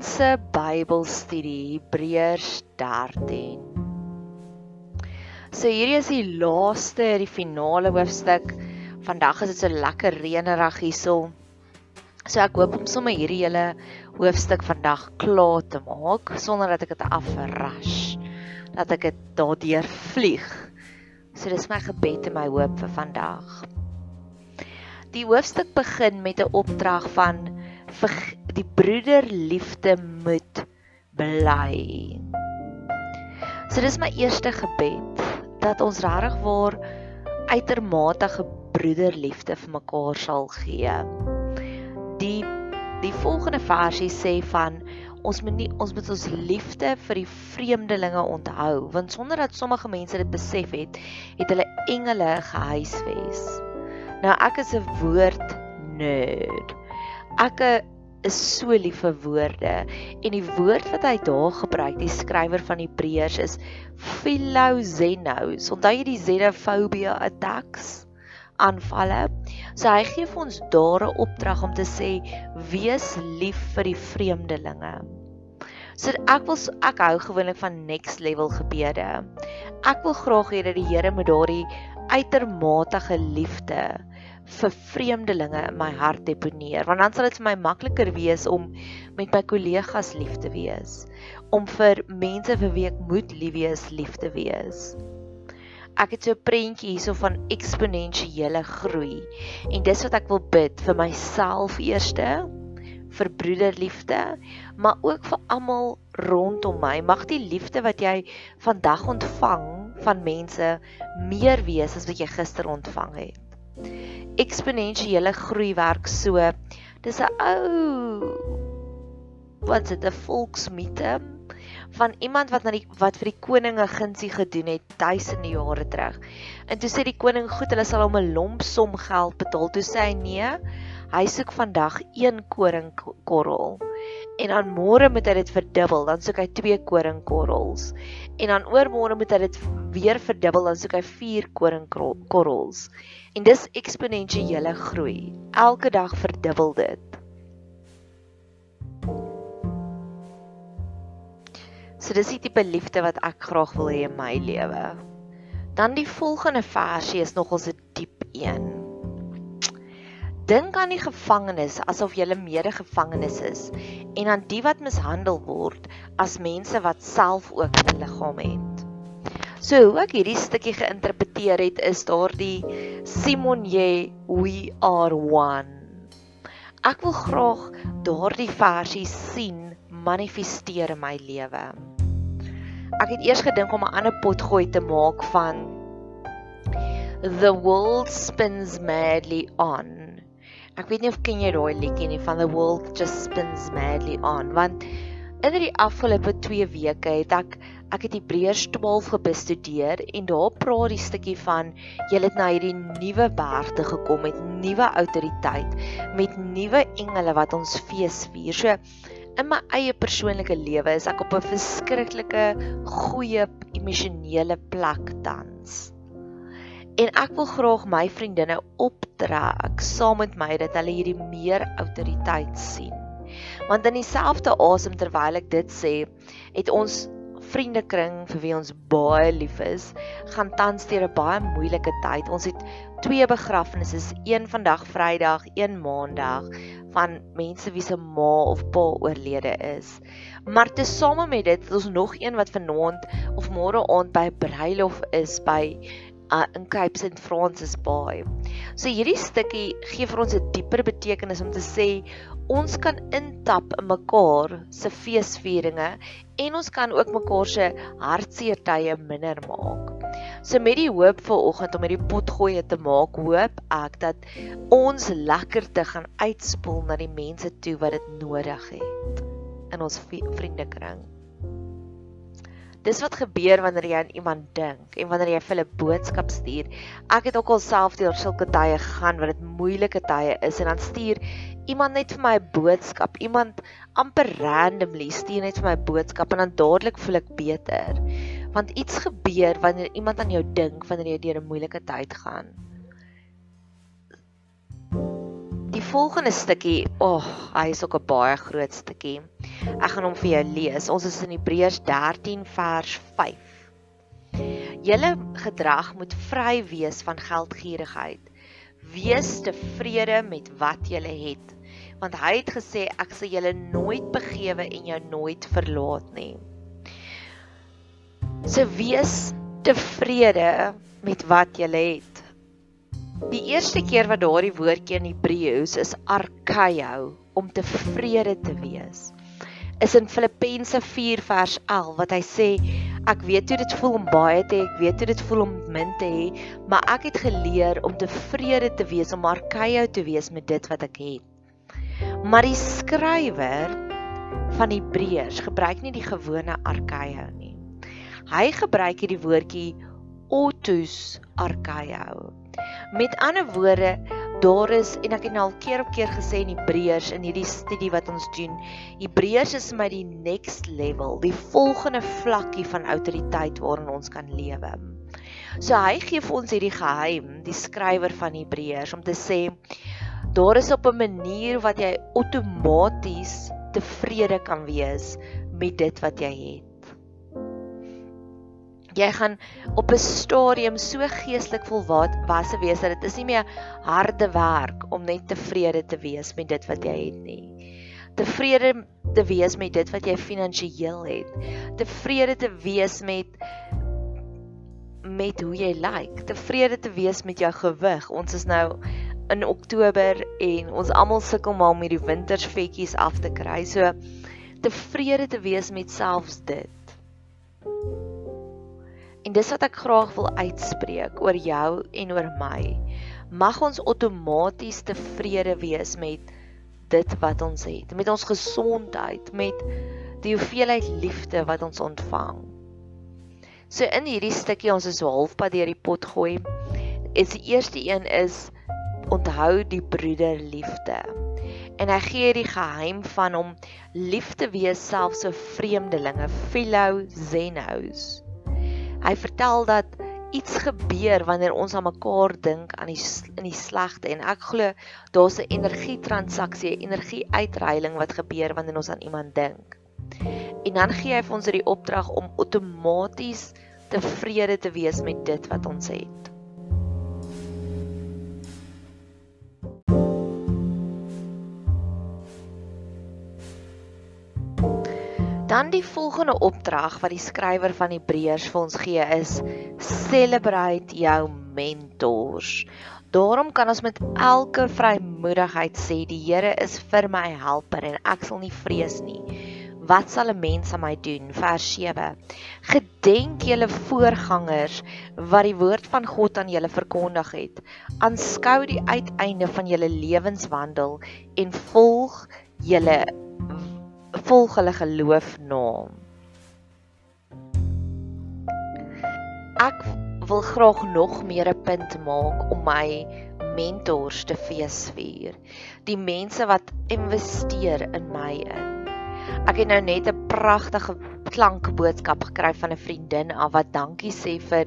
se Bybelstudie Hebreërs 13. So hierdie is die laaste, die finale hoofstuk. Vandag is dit so lekker reënerig hierso. So ek hoop om sommer hierdie hele hoofstuk vandag klaar te maak sonder dat ek dit afrush. Dat ek dit daardeur vlieg. So dis my gebed en my hoop vir vandag. Die hoofstuk begin met 'n opdrag van die broederliefde moet bly. So dis my eerste gebed dat ons regtig waar uitermate broederliefde vir mekaar sal gee. Die die volgende versie sê van ons moet nie ons moet ons liefde vir die vreemdelinge onthou want sonder dat sommige mense dit besef het, het hulle engele gehuisves. Nou ek is 'n woord nerd. Ek is so lief vir woorde en die woord wat hy daar gebruik, die skrywer van Hebreërs is philozenos. Onthou jy die xenophobia attacks? aanvalle. So hy gee vir ons daar 'n opdrag om te sê wees lief vir die vreemdelinge. So ek wil ek hou gewoonlik van next level gebede. Ek wil graag hê dat die Here met daardie uitermate liefde vir vreemdelinge in my hart deponeer want dan sal dit vir my makliker wees om met my kollegas lief te wees om vir mense vir wie ek moet lief wees lief te wees. Ek het so 'n prentjie hierso van eksponensiële groei en dis wat ek wil bid vir myself eerste vir broederliefde maar ook vir almal rondom my. Mag die liefde wat jy vandag ontvang van mense meer wees as wat jy gister ontvang het eksponensiële groei werk so. Dis 'n ou wat dit 'n volksmite van iemand wat na die wat vir die koninge gunsie gedoen het duisende jare terug. En toe sê die koning, "Goed, hulle sal hom 'n lomp som geld betaal." Toe sê hy, "Nee, hy soek vandag een koringkorrel." En dan môre moet hy dit verdubbel, dan soek hy twee koringkorrels. En dan oormôre moet hy dit weer verdubbel, dan soek hy vier koringkorrels. En dis eksponensiële groei. Elke dag verdubbel dit. So dis die tipe liefde wat ek graag wil hê in my lewe. Dan die volgende versie is nogals 'n diep een. Dink aan die gevangenes asof jy 'n medegevangenes is en aan die wat mishandel word as mense wat self ook 'n liggaam het. So hoe ek hierdie stukkie geïnterpreteer het is daardie Simon Ye we are one. Ek wil graag daardie versie sien manifesteer in my lewe. Ek het eers gedink om 'n ander potgooi te maak van The world spins madly on. Ek weet nie of ken jy daai liedjie nie van The world just spins madly on want in die afgelope 2 weke het ek ek het Hebreërs 12 gebestudeer en daar praat die stukkie van jy het na hierdie nuwe bergte gekom met nuwe autoriteit met nuwe engele wat ons fees vier. So in my eie persoonlike lewe is ek op 'n verskriklike goeie emosionele plek tans. En ek wil graag my vriendinne optrek saam met my dat hulle hierdie meer autoriteit sien. Want in dieselfde asem terwyl ek dit sê, het ons vriendekring vir wie ons baie lief is, gaan tans deur 'n baie moeilike tyd. Ons het twee begrafnisse, een vandag Vrydag, een Maandag van mense wie se ma of pa oorlede is. Maar tesame met dit het ons nog een wat vanaand of môre aand by 'n bruilof is by uh, in Cape St Francis Bay. So hierdie stukkie gee vir ons 'n dieper betekenis om te sê ons kan intap in mekaar se feesvieringe en ons kan ook mekaar se hartseer tye minder maak. So met die hoop vir oggend om hierdie potgoeie te maak, hoop ek dat ons lekker te gaan uitspoel na die mense toe wat dit nodig het in ons vriendekring. Dis wat gebeur wanneer jy aan iemand dink en wanneer jy vir hulle boodskap stuur. Ek het ook alself deur sulke tye gegaan wat dit moeilike tye is en dan stuur iemand net vir my 'n boodskap, iemand amper randomly stuur net vir my 'n boodskap en dan dadelik voel ek beter. Want iets gebeur wanneer iemand aan jou dink wanneer jy deur 'n moeilike tyd gaan. Volgende stukkie, ag, oh, hy is ook 'n baie groot stukkie. Ek gaan hom vir jou lees. Ons is in Hebreërs 13 vers 5. Julle gedrag moet vry wees van geldgierigheid. Wees tevrede met wat julle het, want hy het gesê ek sal julle nooit begewe en jou nooit verlaat nie. So wees tevrede met wat julle het. Die eerste keer wat daardie woordjie in Hebreëus is arkaio om tevrede te wees is in Filippense 4 vers 11 wat hy sê ek weet hoe dit voel om baie te hê, ek weet hoe dit voel om min te hê, maar ek het geleer om tevrede te wees, om arkaio te wees met dit wat ek het. Maar die skrywer van Hebreërs gebruik nie die gewone arkaio nie. Hy gebruik hierdie woordjie otus arkaio. Met ander woorde, daar is en ek het nou al keer op keer gesê in Hebreërs in hierdie studie wat ons doen, Hebreërs is my die next level, die volgende vlakkie van autoriteit waarin ons kan lewe. So hy gee vir ons hierdie geheim, die skrywer van Hebreërs om te sê daar is op 'n manier wat jy outomaties tevrede kan wees met dit wat jy het jy gaan op 'n stadium so geestelik volwasse wees dat dit is nie meer harde werk om net tevrede te wees met dit wat jy het nie. Tevrede te wees met dit wat jy finansiëel het. Tevrede te wees met met hoe jy lyk. Like. Tevrede te wees met jou gewig. Ons is nou in Oktober en ons almal sukkel maar om hierdie wintersvetjies af te kry. So tevrede te wees met selfs dit. En dis wat ek graag wil uitspreek oor jou en oor my. Mag ons outomaties tevrede wees met dit wat ons het, met ons gesondheid, met die hoeveelheid liefde wat ons ontvang. So in hierdie stukkie ons is halfpad deur die pot gooi. Is die eerste een is onthou die broederliefde. En hy gee die geheim van om lief te wees selfs so vreemdelinge, philo zenos. Hy vertel dat iets gebeur wanneer ons aan mekaar dink aan die in die slegte en ek glo daar's 'n energietransaksie, 'n energieuitreiling wat gebeur wanneer ons aan iemand dink. En dan gee hy vir ons die opdrag om outomaties tevrede te wees met dit wat ons het. Dan die volgende opdrag wat die skrywer van Hebreërs vir ons gee is celebrate jou mentors. Daarom kan ons met elke vrymoedigheid sê die Here is vir my helper en ek sal nie vrees nie. Wat sal 'n mens aan my doen? Vers 7. Gedenk julle voorgangers wat die woord van God aan julle verkondig het. Aanskou die uiteinde van julle lewenswandel en volg julle volg hulle geloof na. Ek wil graag nog meer 'n punt maak om my mentors te feesvier. Die mense wat investeer in my in. Ek het nou net 'n pragtige klankboodskap gekry van 'n vriendin af wat dankie sê vir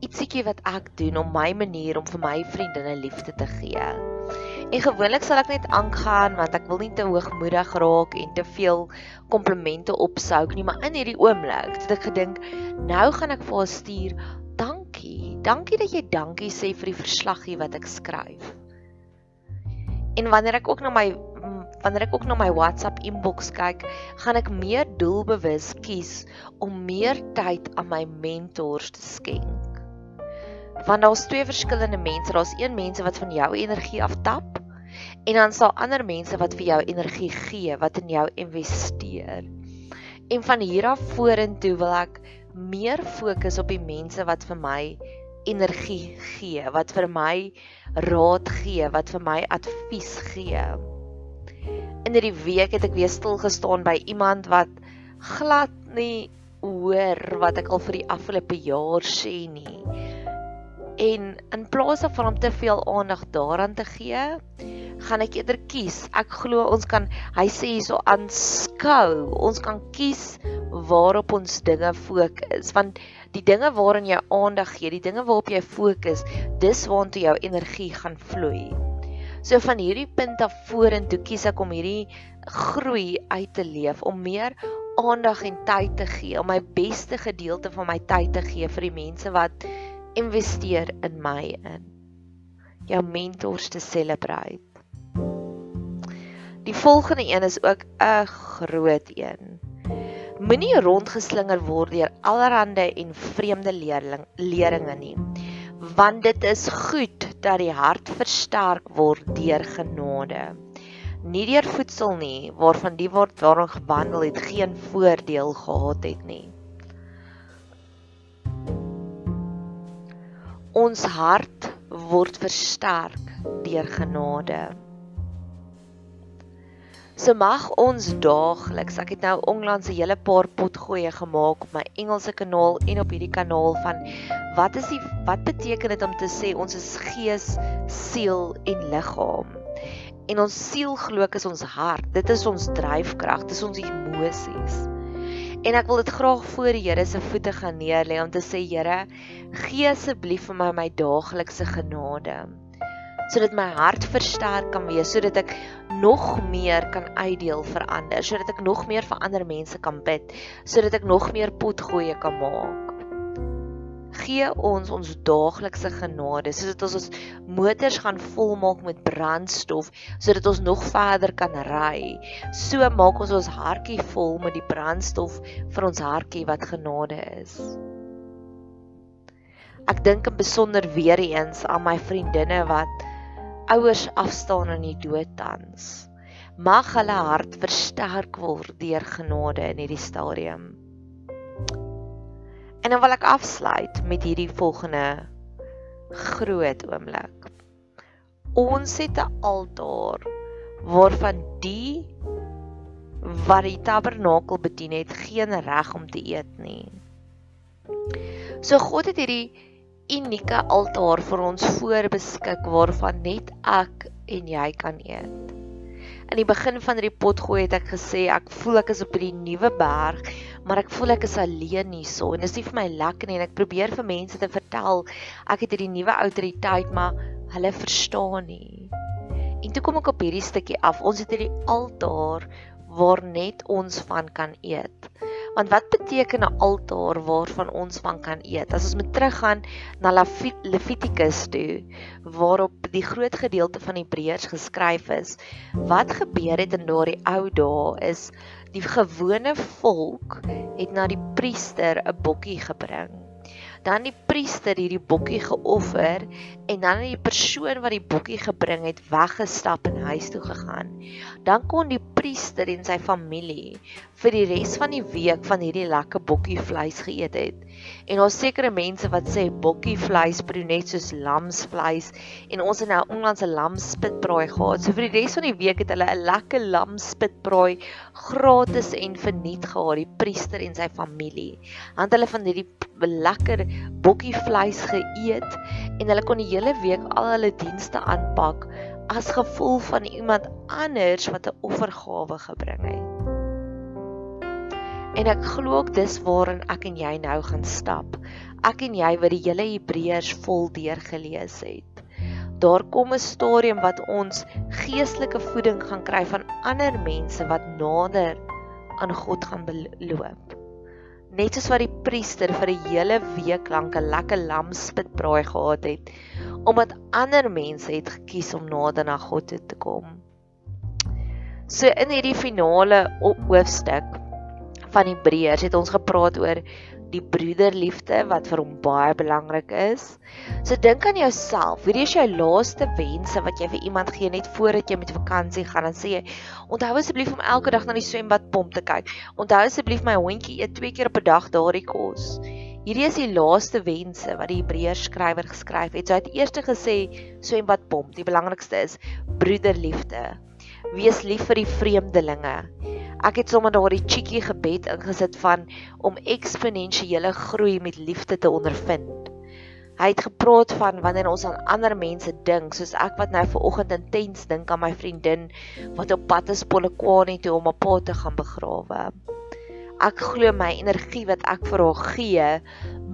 ietsiekie wat ek doen om my manier om vir my vriendinne liefde te gee. En gewoonlik sal ek net aangaan want ek wil nie te hoogmoedig raak en te veel komplimente opsouk nie, maar in hierdie oomblik het ek gedink, nou gaan ek vir haar stuur, dankie. Dankie dat jy dankie sê vir die verslaggie wat ek skryf. En wanneer ek ook na my wanneer ek ook na my WhatsApp inbox kyk, gaan ek meer doelbewus kies om meer tyd aan my mentors te skenk want daar's twee verskillende mense. Daar's een mense wat van jou energie aftap en dan sal ander mense wat vir jou energie gee, wat in jou investeer. En van hier af vorentoe wil ek meer fokus op die mense wat vir my energie gee, wat vir my raad gee, wat vir my advies gee. In hierdie week het ek weer stil gestaan by iemand wat glad nie hoor wat ek al vir die afgelope jaar sê nie en in plaas van om te veel aandag daaraan te gee, gaan ek eerder kies. Ek glo ons kan hy sê hierso aanskou. Ons kan kies waarop ons dinge fokus want die dinge waarin jy aandag gee, die dinge waarop jy fokus, dis waartoe jou energie gaan vloei. So van hierdie punt af vorentoe kies ek om hierdie groei uit te leef, om meer aandag en tyd te gee, om my beste gedeelte van my tyd te gee vir die mense wat investeer in my in. Jou mentors te celebrate. Die volgende een is ook 'n groot een. Moenie rondgeslinger word deur allerlei en vreemde leerling leringe nie, want dit is goed dat die hart versterk word deur genade. Nie deur voedsel nie, waarvan die word waarin gewandel het geen voordeel gehad het nie. Ons hart word versterk deur genade. So mag ons daagliks, ek het nou onlangs 'n hele paar potgoeie gemaak op my Engelse kanaal en op hierdie kanaal van wat is die wat beteken dit om te sê ons is gees, siel en liggaam. En ons siel glo ek is ons hart. Dit is ons dryfkrag, dit is ons emosies. En ek wil dit graag voor die Here se voete gaan neerlê om te sê Here, gee asseblief vir my my daaglikse genade sodat my hart versterk kan wees sodat ek nog meer kan uitdeel vir ander sodat ek nog meer vir ander mense kan bid sodat ek nog meer potgoeie kan maak gee ons ons daaglikse genade sodat ons ons motors gaan volmaak met brandstof sodat ons nog verder kan ry so maak ons ons hartjie vol met die brandstof vir ons hartjie wat genade is Ek dink in besonder weer eens aan my vriendinne wat ouers afstaan in die dood tans. Mag hulle hart versterk word deur genade in hierdie stadium. En dan wil ek afsluit met hierdie volgende groot oomblik. Ons het 'n altaar waarvan die wat die tabernakel bedien het geen reg om te eet nie. So God het hierdie unieke altaar vir ons voorbeskik waarvan net ek en jy kan eet. In die begin van hierdie potgooi het ek gesê ek voel ek is op hierdie nuwe berg, maar ek voel ek is alleen hierso en dit is nie vir my lekker nie en ek probeer vir mense te vertel ek het hierdie nuwe autoriteit, maar hulle verstaan nie. En toe kom ek op hierdie stukkie af. Ons het hierdie altaar waar net ons van kan eet. Want wat beteken 'n altaar waarvan ons van kan eet? As ons moet teruggaan na Levitikus toe, waarop die groot gedeelte van Hebreërs geskryf is, wat gebeur het in daardie ou dae is die gewone volk het na die priester 'n bokkie gebring dan die priester hierdie bokkie geoffer en dan die persoon wat die bokkie gebring het weggestap en huis toe gegaan. Dan kon die priester en sy familie vir die res van die week van hierdie lekker bokkie vleis geëet het. En daar's sekere mense wat sê bokkie vleis proe net soos lamsvleis en ons het nou onlangs 'n lamspitbraai gehad. So vir die res van die week het hulle 'n lekker lamspitbraai gratis en verniet gehad, die priester en sy familie. Want hulle van hierdie lekker bokkie vleis geëet en hulle kon die hele week al hulle dienste aanpak as gevolg van iemand anders wat 'n offergawe gebring het. En ek glo ook dis waarin ek en jy nou gaan stap. Ek en jy wat die hele Hebreërs vol deurgelees het. Daar kom 'n stadium wat ons geestelike voeding gaan kry van ander mense wat nader aan God gaan beloop net soos wat die priester vir 'n hele week lank 'n lekker lamspitbraai gehad het omdat ander mense het gekies om nader na God toe te kom. So in hierdie finale hoofstuk van Hebreërs het ons gepraat oor die broederliefde wat vir hom baie belangrik is. So dink aan jouself. Hierdie is jou laaste wense wat jy vir iemand gee net voordat jy met vakansie gaan en sê jy onthou asseblief om elke dag na die swembadpomp te kyk. Onthou asseblief my hondjie eet twee keer op 'n dag daardie kos. Hierdie is die laaste wense wat die Hebreërs skrywer geskryf het. So hy het eers gesê swembadpomp, die belangrikste is broederliefde. Wees lief vir die vreemdelinge. Ek het sommer daardie cheeky gebed ingesit van om eksponensiële groei met liefde te ondervind. Hy het gepraat van wanneer ons aan ander mense dink, soos ek wat nou ver oggend intens dink aan my vriendin wat op pad is Polokwane toe om haar pa te gaan begrawe. Ek glo my energie wat ek vir haar gee,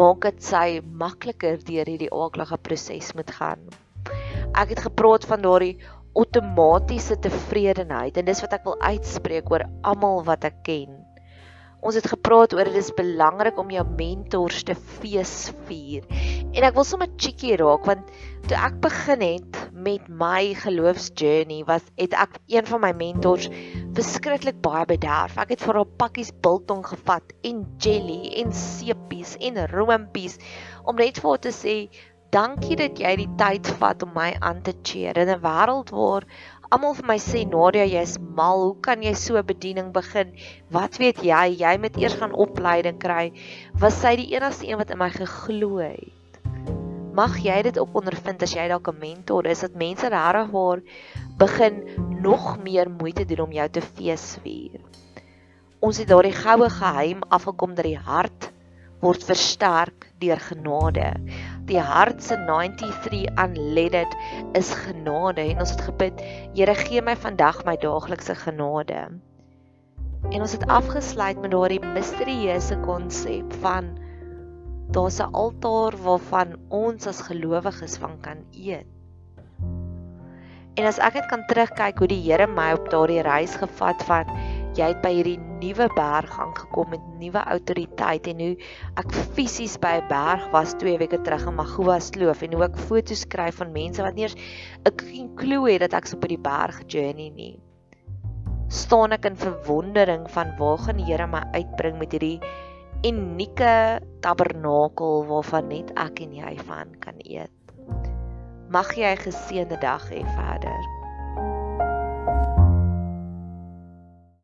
maak dit sy makliker deur hierdie aaklige proses moet gaan. Ek het gepraat van daardie outomatiese tevredenheid en dis wat ek wil uitspreek oor almal wat ek ken. Ons het gepraat oor dit is belangrik om jou mentors te feesvier. En ek wil sommer cheeky raak want toe ek begin het met my geloofsjourney was het ek een van my mentors verskriklik baie bederf. Ek het vir haar pakkies biltong gevat en jelly en seepies en roompies om net vir haar te sê dankie dat jy die tyd vat om my aan te cheer in 'n wêreld waar almal vir my sê Nadia jy's mal. Hoe kan jy so bediening begin? Wat weet jy? Jy moet eers gaan opleiding kry. Was sy die enigste een wat in my geglo het? Mag jy dit op ondervind as jy dalk 'n mentor is dat mense regtig waar begin nog meer moeite doen om jou te feesvier. Ons het daardie goue geheim afgekom dat die hart word versterk deur genade die hart se 93 unleaded is genade. En ons het gebid Here gee my vandag my daaglikse genade. En ons het afgesluit met daardie misterieuse konsep van daar's 'n altaar waarvan ons as gelowiges van kan eet. En as ek net kan terugkyk hoe die Here my op daardie reis gevat van jy het by hierdie nuwe berg aangekom met nuwe autoriteit en hoe ek fisies by 'n berg was 2 weke terug in Magua Sloof en hoe ek foto's skryf van mense wat nie eens 'n klou het dat ek so op die berg journey nie. staan ek in verwondering van waar gaan die Here my uitbring met hierdie unieke tabernakel waarvan net ek en jy van kan eet. Mag jy 'n geseënde dag hê verder.